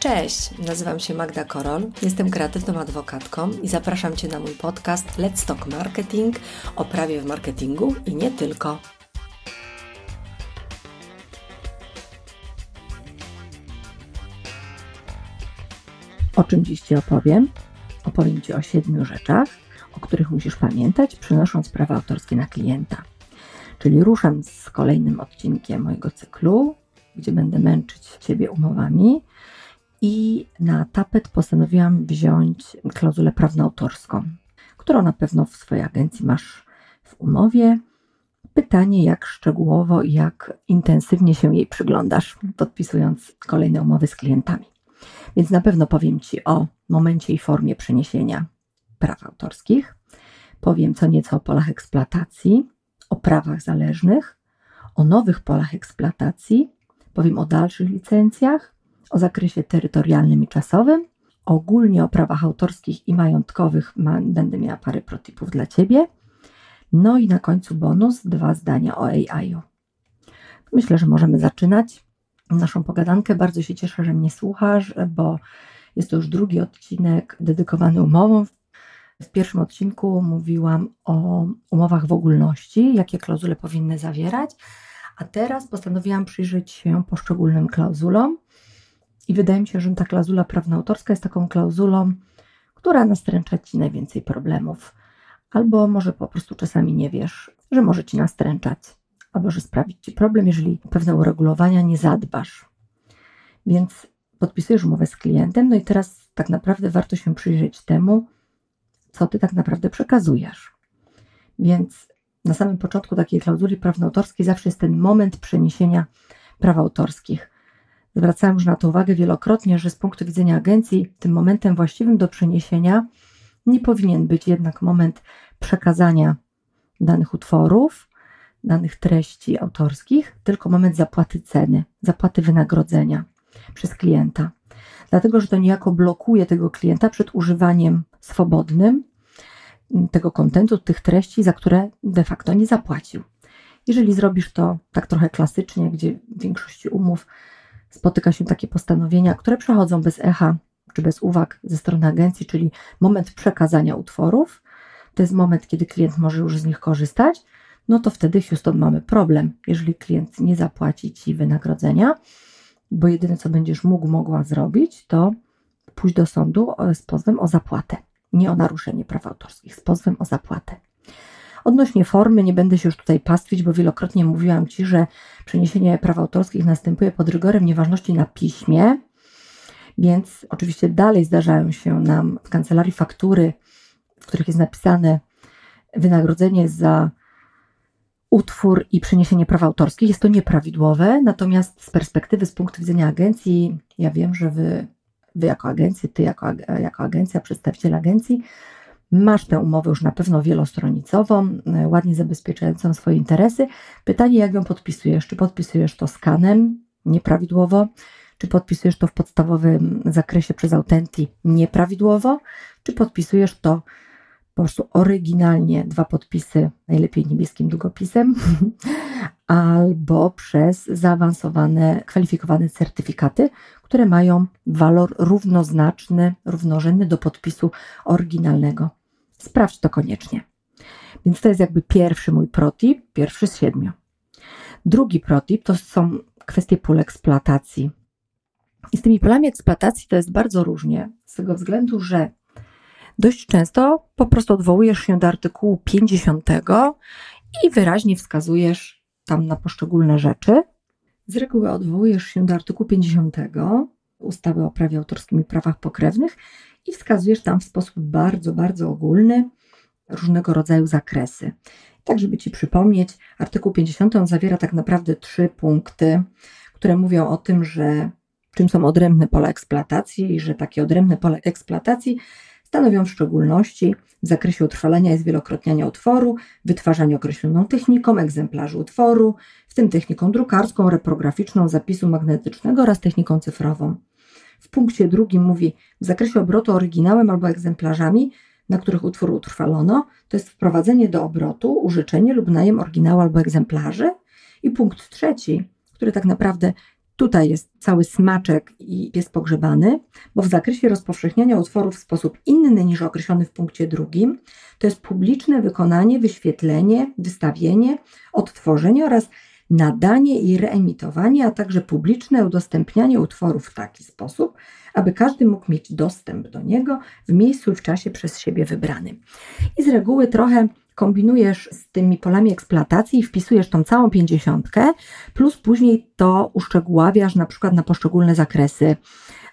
Cześć, nazywam się Magda Korol, jestem kreatywną adwokatką i zapraszam Cię na mój podcast Let's Talk Marketing o prawie w marketingu i nie tylko. O czym dziś Ci opowiem? Opowiem Ci o siedmiu rzeczach, o których musisz pamiętać, przynosząc prawa autorskie na klienta. Czyli ruszam z kolejnym odcinkiem mojego cyklu, gdzie będę męczyć Ciebie umowami i na tapet postanowiłam wziąć klauzulę prawnoautorską, którą na pewno w swojej agencji masz w umowie. Pytanie, jak szczegółowo i jak intensywnie się jej przyglądasz, podpisując kolejne umowy z klientami. Więc na pewno powiem Ci o momencie i formie przeniesienia praw autorskich. Powiem co nieco o polach eksploatacji, o prawach zależnych, o nowych polach eksploatacji, powiem o dalszych licencjach, o zakresie terytorialnym i czasowym, ogólnie o prawach autorskich i majątkowych będę miała parę protipów dla Ciebie. No i na końcu bonus, dwa zdania o AI-u. Myślę, że możemy zaczynać naszą pogadankę. Bardzo się cieszę, że mnie słuchasz, bo jest to już drugi odcinek dedykowany umowom. W pierwszym odcinku mówiłam o umowach w ogólności, jakie klauzule powinny zawierać, a teraz postanowiłam przyjrzeć się poszczególnym klauzulom. I wydaje mi się, że ta klauzula prawnoautorska jest taką klauzulą, która nastręcza ci najwięcej problemów. Albo może po prostu czasami nie wiesz, że może ci nastręczać, albo że sprawić ci problem, jeżeli pewne uregulowania nie zadbasz. Więc podpisujesz umowę z klientem, no i teraz tak naprawdę warto się przyjrzeć temu, co ty tak naprawdę przekazujesz. Więc na samym początku takiej klauzuli prawnoautorskiej zawsze jest ten moment przeniesienia praw autorskich. Zwracałam już na to uwagę wielokrotnie, że z punktu widzenia agencji tym momentem właściwym do przeniesienia nie powinien być jednak moment przekazania danych utworów, danych treści autorskich, tylko moment zapłaty ceny, zapłaty wynagrodzenia przez klienta. Dlatego, że to niejako blokuje tego klienta przed używaniem swobodnym tego kontentu, tych treści, za które de facto nie zapłacił. Jeżeli zrobisz to tak trochę klasycznie, gdzie w większości umów spotyka się takie postanowienia, które przechodzą bez echa czy bez uwag ze strony agencji, czyli moment przekazania utworów, to jest moment, kiedy klient może już z nich korzystać, no to wtedy Houston mamy problem, jeżeli klient nie zapłaci ci wynagrodzenia, bo jedyne co będziesz mógł, mogła zrobić, to pójść do sądu z pozwem o zapłatę, nie o naruszenie praw autorskich, z pozwem o zapłatę. Odnośnie formy nie będę się już tutaj pastwić, bo wielokrotnie mówiłam Ci, że przeniesienie praw autorskich następuje pod rygorem nieważności na piśmie, więc oczywiście dalej zdarzają się nam w kancelarii faktury, w których jest napisane wynagrodzenie za utwór i przeniesienie praw autorskich. Jest to nieprawidłowe, natomiast z perspektywy, z punktu widzenia agencji, ja wiem, że Wy, wy jako agencja, Ty jako, jako agencja, przedstawiciel agencji, Masz tę umowę już na pewno wielostronicową, e, ładnie zabezpieczającą swoje interesy. Pytanie, jak ją podpisujesz? Czy podpisujesz to skanem nieprawidłowo? Czy podpisujesz to w podstawowym zakresie przez Authenty nieprawidłowo? Czy podpisujesz to po prostu oryginalnie, dwa podpisy, najlepiej niebieskim długopisem, albo przez zaawansowane, kwalifikowane certyfikaty, które mają walor równoznaczny, równorzędny do podpisu oryginalnego. Sprawdź to koniecznie. Więc to jest jakby pierwszy mój protip, pierwszy z siedmiu. Drugi protip to są kwestie pól eksploatacji. I z tymi polami eksploatacji to jest bardzo różnie, z tego względu, że dość często po prostu odwołujesz się do artykułu 50 i wyraźnie wskazujesz tam na poszczególne rzeczy. Z reguły odwołujesz się do artykułu 50 ustawy o prawie autorskim i prawach pokrewnych i wskazujesz tam w sposób bardzo, bardzo ogólny różnego rodzaju zakresy. Tak, żeby Ci przypomnieć, artykuł 50 zawiera tak naprawdę trzy punkty, które mówią o tym, że czym są odrębne pola eksploatacji i że takie odrębne pola eksploatacji stanowią w szczególności w zakresie utrwalenia i zwielokrotniania utworu, wytwarzania określoną techniką egzemplarzy utworu, w tym techniką drukarską, reprograficzną, zapisu magnetycznego oraz techniką cyfrową. W punkcie drugim mówi w zakresie obrotu oryginałem albo egzemplarzami, na których utwór utrwalono, to jest wprowadzenie do obrotu, użyczenie lub najem oryginału albo egzemplarzy. I punkt trzeci, który tak naprawdę Tutaj jest cały smaczek i jest pogrzebany, bo w zakresie rozpowszechniania utworów w sposób inny niż określony w punkcie drugim, to jest publiczne wykonanie, wyświetlenie, wystawienie, odtworzenie oraz nadanie i reemitowanie, a także publiczne udostępnianie utworów w taki sposób, aby każdy mógł mieć dostęp do niego w miejscu i w czasie przez siebie wybranym. I z reguły trochę kombinujesz z tymi polami eksploatacji i wpisujesz tą całą pięćdziesiątkę, plus później to uszczegóławiasz na przykład na poszczególne zakresy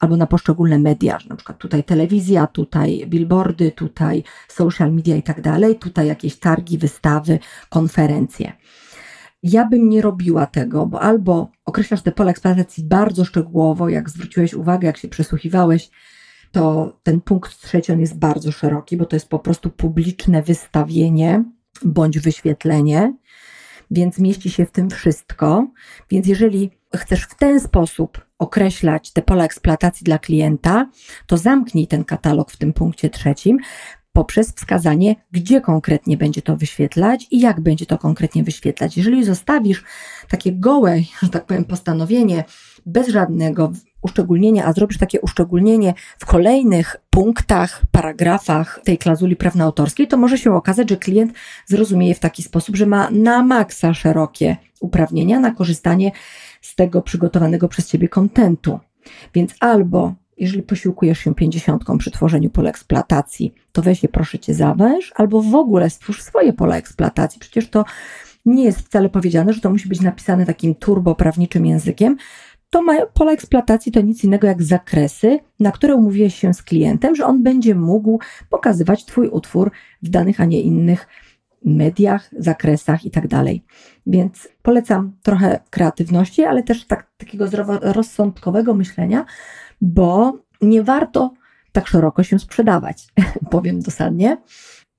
albo na poszczególne media, na przykład tutaj telewizja, tutaj billboardy, tutaj social media i tak dalej, tutaj jakieś targi, wystawy, konferencje. Ja bym nie robiła tego, bo albo określasz te pola eksploatacji bardzo szczegółowo, jak zwróciłeś uwagę, jak się przysłuchiwałeś, to ten punkt trzeci on jest bardzo szeroki, bo to jest po prostu publiczne wystawienie bądź wyświetlenie, więc mieści się w tym wszystko. Więc jeżeli chcesz w ten sposób określać te pola eksploatacji dla klienta, to zamknij ten katalog w tym punkcie trzecim, poprzez wskazanie, gdzie konkretnie będzie to wyświetlać i jak będzie to konkretnie wyświetlać. Jeżeli zostawisz takie gołe, że tak powiem, postanowienie bez żadnego uszczególnienia, a zrobisz takie uszczególnienie w kolejnych punktach, paragrafach tej klauzuli prawnoautorskiej, to może się okazać, że klient zrozumie je w taki sposób, że ma na maksa szerokie uprawnienia na korzystanie z tego przygotowanego przez ciebie kontentu. Więc albo jeżeli posiłkujesz się pięćdziesiątką przy tworzeniu pola eksploatacji, to weź je proszę cię zawęż, albo w ogóle stwórz swoje pola eksploatacji. Przecież to nie jest wcale powiedziane, że to musi być napisane takim turboprawniczym językiem. To pola eksploatacji to nic innego jak zakresy, na które umówiłeś się z klientem, że on będzie mógł pokazywać Twój utwór w danych, a nie innych mediach, zakresach i tak. Więc polecam trochę kreatywności, ale też tak, takiego zdroworozsądkowego myślenia, bo nie warto tak szeroko się sprzedawać, powiem dosadnie.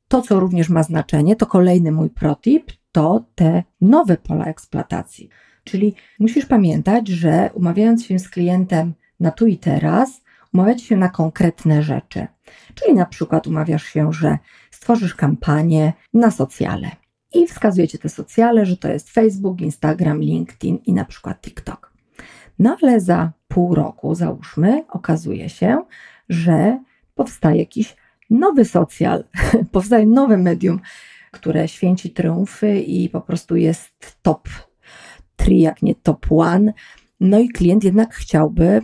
To, co również ma znaczenie, to kolejny mój protip, to te nowe pola eksploatacji. Czyli musisz pamiętać, że umawiając się z klientem na tu i teraz, umawiać się na konkretne rzeczy. Czyli na przykład umawiasz się, że stworzysz kampanię na socjale i wskazujecie te socjale, że to jest Facebook, Instagram, LinkedIn i na przykład TikTok. No ale za pół roku, załóżmy, okazuje się, że powstaje jakiś nowy socjal, powstaje nowe medium, które święci triumfy i po prostu jest top 3, jak nie top 1. No i klient jednak chciałby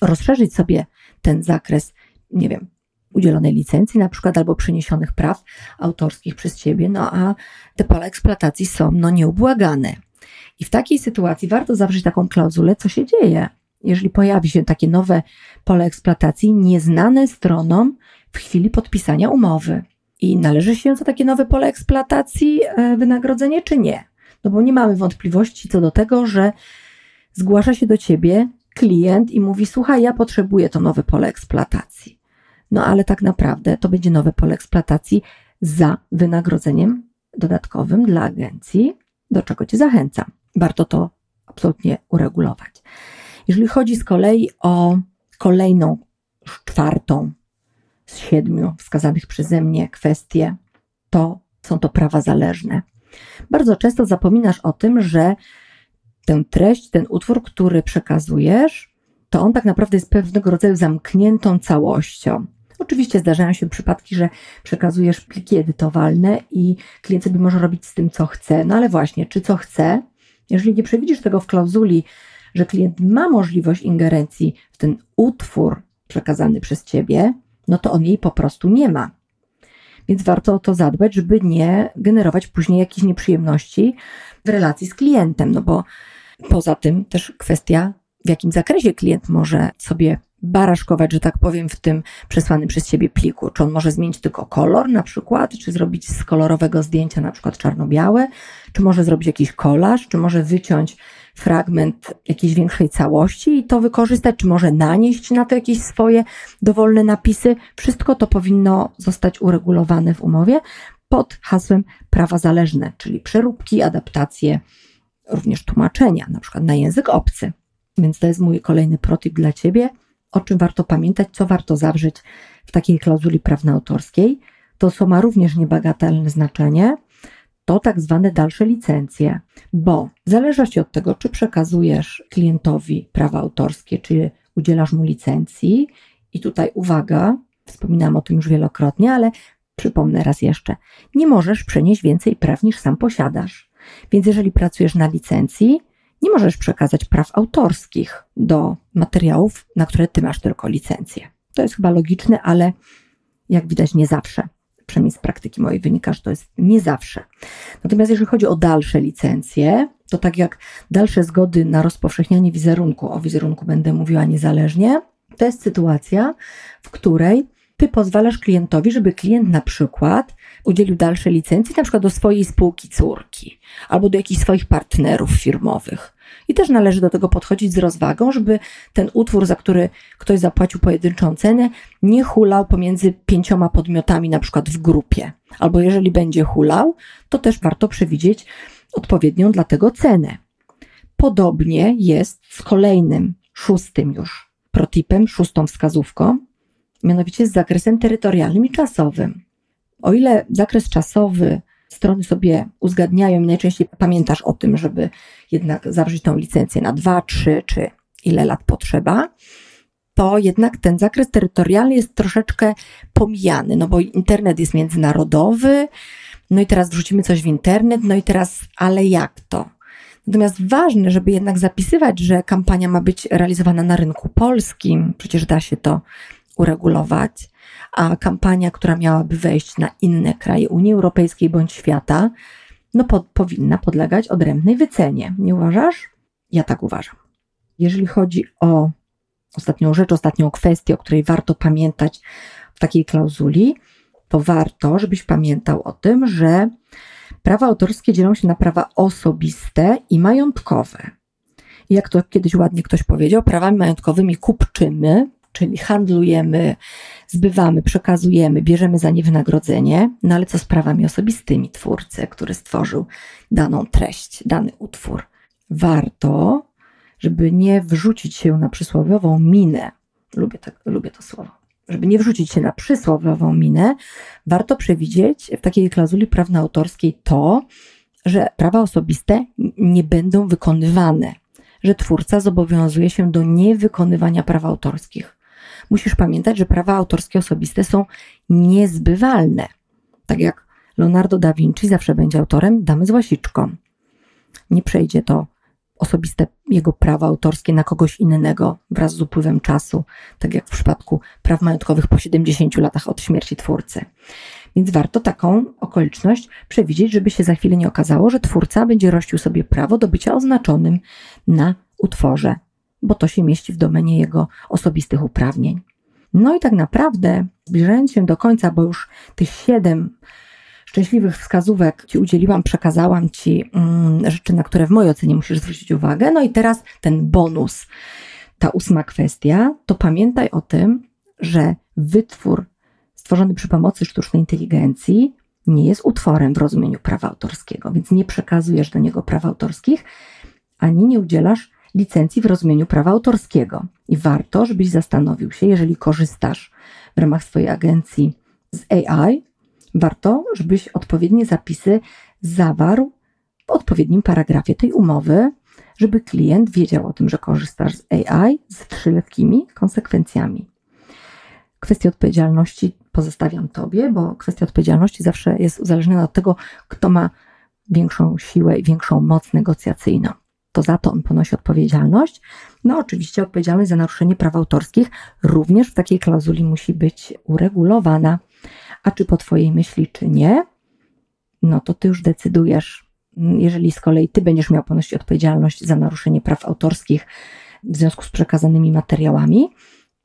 rozszerzyć sobie ten zakres, nie wiem, udzielonej licencji na przykład albo przeniesionych praw autorskich przez ciebie, no a te pola eksploatacji są no nieubłagane. I w takiej sytuacji warto zawrzeć taką klauzulę, co się dzieje, jeżeli pojawi się takie nowe pole eksploatacji nieznane stronom w chwili podpisania umowy. I należy się za takie nowe pole eksploatacji e, wynagrodzenie, czy nie? No bo nie mamy wątpliwości co do tego, że zgłasza się do ciebie klient i mówi: Słuchaj, ja potrzebuję to nowe pole eksploatacji. No ale tak naprawdę to będzie nowe pole eksploatacji za wynagrodzeniem dodatkowym dla agencji, do czego Cię zachęcam. Warto to absolutnie uregulować. Jeżeli chodzi z kolei o kolejną, czwartą z siedmiu wskazanych przeze mnie kwestie, to są to prawa zależne. Bardzo często zapominasz o tym, że tę treść, ten utwór, który przekazujesz, to on tak naprawdę jest pewnego rodzaju zamkniętą całością. Oczywiście zdarzają się przypadki, że przekazujesz pliki edytowalne i klient sobie może robić z tym, co chce. No ale właśnie, czy co chce? Jeżeli nie przewidzisz tego w klauzuli, że klient ma możliwość ingerencji w ten utwór przekazany przez ciebie, no to on jej po prostu nie ma. Więc warto o to zadbać, żeby nie generować później jakichś nieprzyjemności w relacji z klientem, no bo poza tym też kwestia, w jakim zakresie klient może sobie baraszkować, że tak powiem, w tym przesłanym przez ciebie pliku. Czy on może zmienić tylko kolor na przykład, czy zrobić z kolorowego zdjęcia na przykład czarno-białe, czy może zrobić jakiś kolaż, czy może wyciąć fragment jakiejś większej całości i to wykorzystać, czy może nanieść na to jakieś swoje dowolne napisy. Wszystko to powinno zostać uregulowane w umowie pod hasłem prawa zależne, czyli przeróbki, adaptacje, również tłumaczenia, na przykład na język obcy. Więc to jest mój kolejny protip dla Ciebie, o czym warto pamiętać, co warto zawrzeć w takiej klauzuli prawnoautorskiej. To, co ma również niebagatelne znaczenie, to tak zwane dalsze licencje, bo w zależności od tego, czy przekazujesz klientowi prawa autorskie, czy udzielasz mu licencji, i tutaj uwaga, wspominałam o tym już wielokrotnie, ale przypomnę raz jeszcze, nie możesz przenieść więcej praw niż sam posiadasz. Więc jeżeli pracujesz na licencji, możesz przekazać praw autorskich do materiałów, na które ty masz tylko licencję. To jest chyba logiczne, ale jak widać nie zawsze. Przynajmniej z praktyki mojej wynika, że to jest nie zawsze. Natomiast jeżeli chodzi o dalsze licencje, to tak jak dalsze zgody na rozpowszechnianie wizerunku, o wizerunku będę mówiła niezależnie, to jest sytuacja, w której ty pozwalasz klientowi, żeby klient na przykład udzielił dalszej licencji, na przykład do swojej spółki córki albo do jakichś swoich partnerów firmowych. I też należy do tego podchodzić z rozwagą, żeby ten utwór, za który ktoś zapłacił pojedynczą cenę, nie hulał pomiędzy pięcioma podmiotami, na przykład w grupie. Albo jeżeli będzie hulał, to też warto przewidzieć odpowiednią dla tego cenę. Podobnie jest z kolejnym, szóstym już protipem, szóstą wskazówką, mianowicie z zakresem terytorialnym i czasowym. O ile zakres czasowy strony sobie uzgadniają i najczęściej pamiętasz o tym, żeby jednak zawrzeć tą licencję na dwa, trzy czy ile lat potrzeba, to jednak ten zakres terytorialny jest troszeczkę pomijany, no bo internet jest międzynarodowy, no i teraz wrzucimy coś w internet, no i teraz, ale jak to? Natomiast ważne, żeby jednak zapisywać, że kampania ma być realizowana na rynku polskim, przecież da się to uregulować, a kampania, która miałaby wejść na inne kraje Unii Europejskiej bądź świata, no po, powinna podlegać odrębnej wycenie. Nie uważasz? Ja tak uważam. Jeżeli chodzi o ostatnią rzecz, ostatnią kwestię, o której warto pamiętać w takiej klauzuli, to warto, żebyś pamiętał o tym, że prawa autorskie dzielą się na prawa osobiste i majątkowe. Jak to kiedyś ładnie ktoś powiedział, prawami majątkowymi kupczymy, czyli handlujemy, zbywamy, przekazujemy, bierzemy za nie wynagrodzenie, no ale co z prawami osobistymi twórcy, który stworzył daną treść, dany utwór? Warto, żeby nie wrzucić się na przysłowiową minę, lubię, tak, lubię to słowo, żeby nie wrzucić się na przysłowiową minę, warto przewidzieć w takiej klauzuli prawno-autorskiej to, że prawa osobiste nie będą wykonywane, że twórca zobowiązuje się do niewykonywania praw autorskich musisz pamiętać, że prawa autorskie osobiste są niezbywalne. Tak jak Leonardo da Vinci zawsze będzie autorem Damy z łasiczką. Nie przejdzie to osobiste jego prawa autorskie na kogoś innego wraz z upływem czasu, tak jak w przypadku praw majątkowych po 70 latach od śmierci twórcy. Więc warto taką okoliczność przewidzieć, żeby się za chwilę nie okazało, że twórca będzie rościł sobie prawo do bycia oznaczonym na utworze bo to się mieści w domenie jego osobistych uprawnień. No i tak naprawdę, zbliżając się do końca, bo już tych siedem szczęśliwych wskazówek Ci udzieliłam, przekazałam Ci mm, rzeczy, na które w mojej ocenie musisz zwrócić uwagę. No i teraz ten bonus, ta ósma kwestia, to pamiętaj o tym, że wytwór stworzony przy pomocy sztucznej inteligencji nie jest utworem w rozumieniu prawa autorskiego, więc nie przekazujesz do niego praw autorskich, ani nie udzielasz licencji w rozumieniu prawa autorskiego. I warto, żebyś zastanowił się, jeżeli korzystasz w ramach swojej agencji z AI, warto, żebyś odpowiednie zapisy zawarł w odpowiednim paragrafie tej umowy, żeby klient wiedział o tym, że korzystasz z AI z trzyletkimi konsekwencjami. Kwestię odpowiedzialności pozostawiam Tobie, bo kwestia odpowiedzialności zawsze jest uzależniona od tego, kto ma większą siłę i większą moc negocjacyjną to za to on ponosi odpowiedzialność. No, oczywiście odpowiedzialność za naruszenie praw autorskich również w takiej klauzuli musi być uregulowana. A czy po Twojej myśli, czy nie, no to Ty już decydujesz. Jeżeli z kolei Ty będziesz miał ponosić odpowiedzialność za naruszenie praw autorskich w związku z przekazanymi materiałami,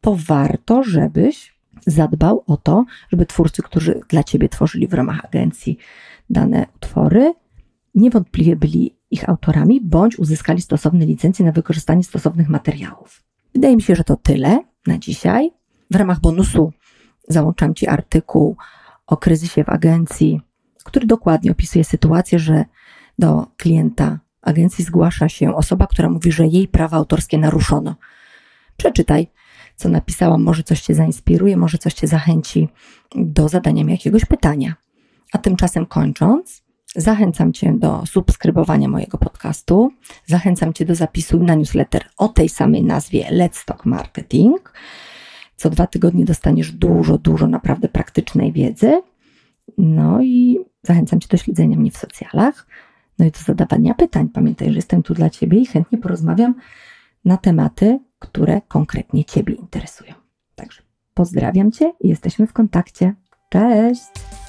to warto, żebyś zadbał o to, żeby twórcy, którzy dla Ciebie tworzyli w ramach agencji dane utwory, niewątpliwie byli ich autorami, bądź uzyskali stosowne licencje na wykorzystanie stosownych materiałów. Wydaje mi się, że to tyle na dzisiaj. W ramach bonusu załączam Ci artykuł o kryzysie w agencji, który dokładnie opisuje sytuację, że do klienta agencji zgłasza się osoba, która mówi, że jej prawa autorskie naruszono. Przeczytaj, co napisałam, może coś Cię zainspiruje, może coś Cię zachęci do zadania mi jakiegoś pytania. A tymczasem kończąc, Zachęcam Cię do subskrybowania mojego podcastu. Zachęcam Cię do zapisu na newsletter o tej samej nazwie Let's Talk Marketing. Co dwa tygodnie dostaniesz dużo, dużo naprawdę praktycznej wiedzy. No i zachęcam Cię do śledzenia mnie w socjalach. No i do zadawania pytań. Pamiętaj, że jestem tu dla Ciebie i chętnie porozmawiam na tematy, które konkretnie Ciebie interesują. Także pozdrawiam Cię i jesteśmy w kontakcie. Cześć!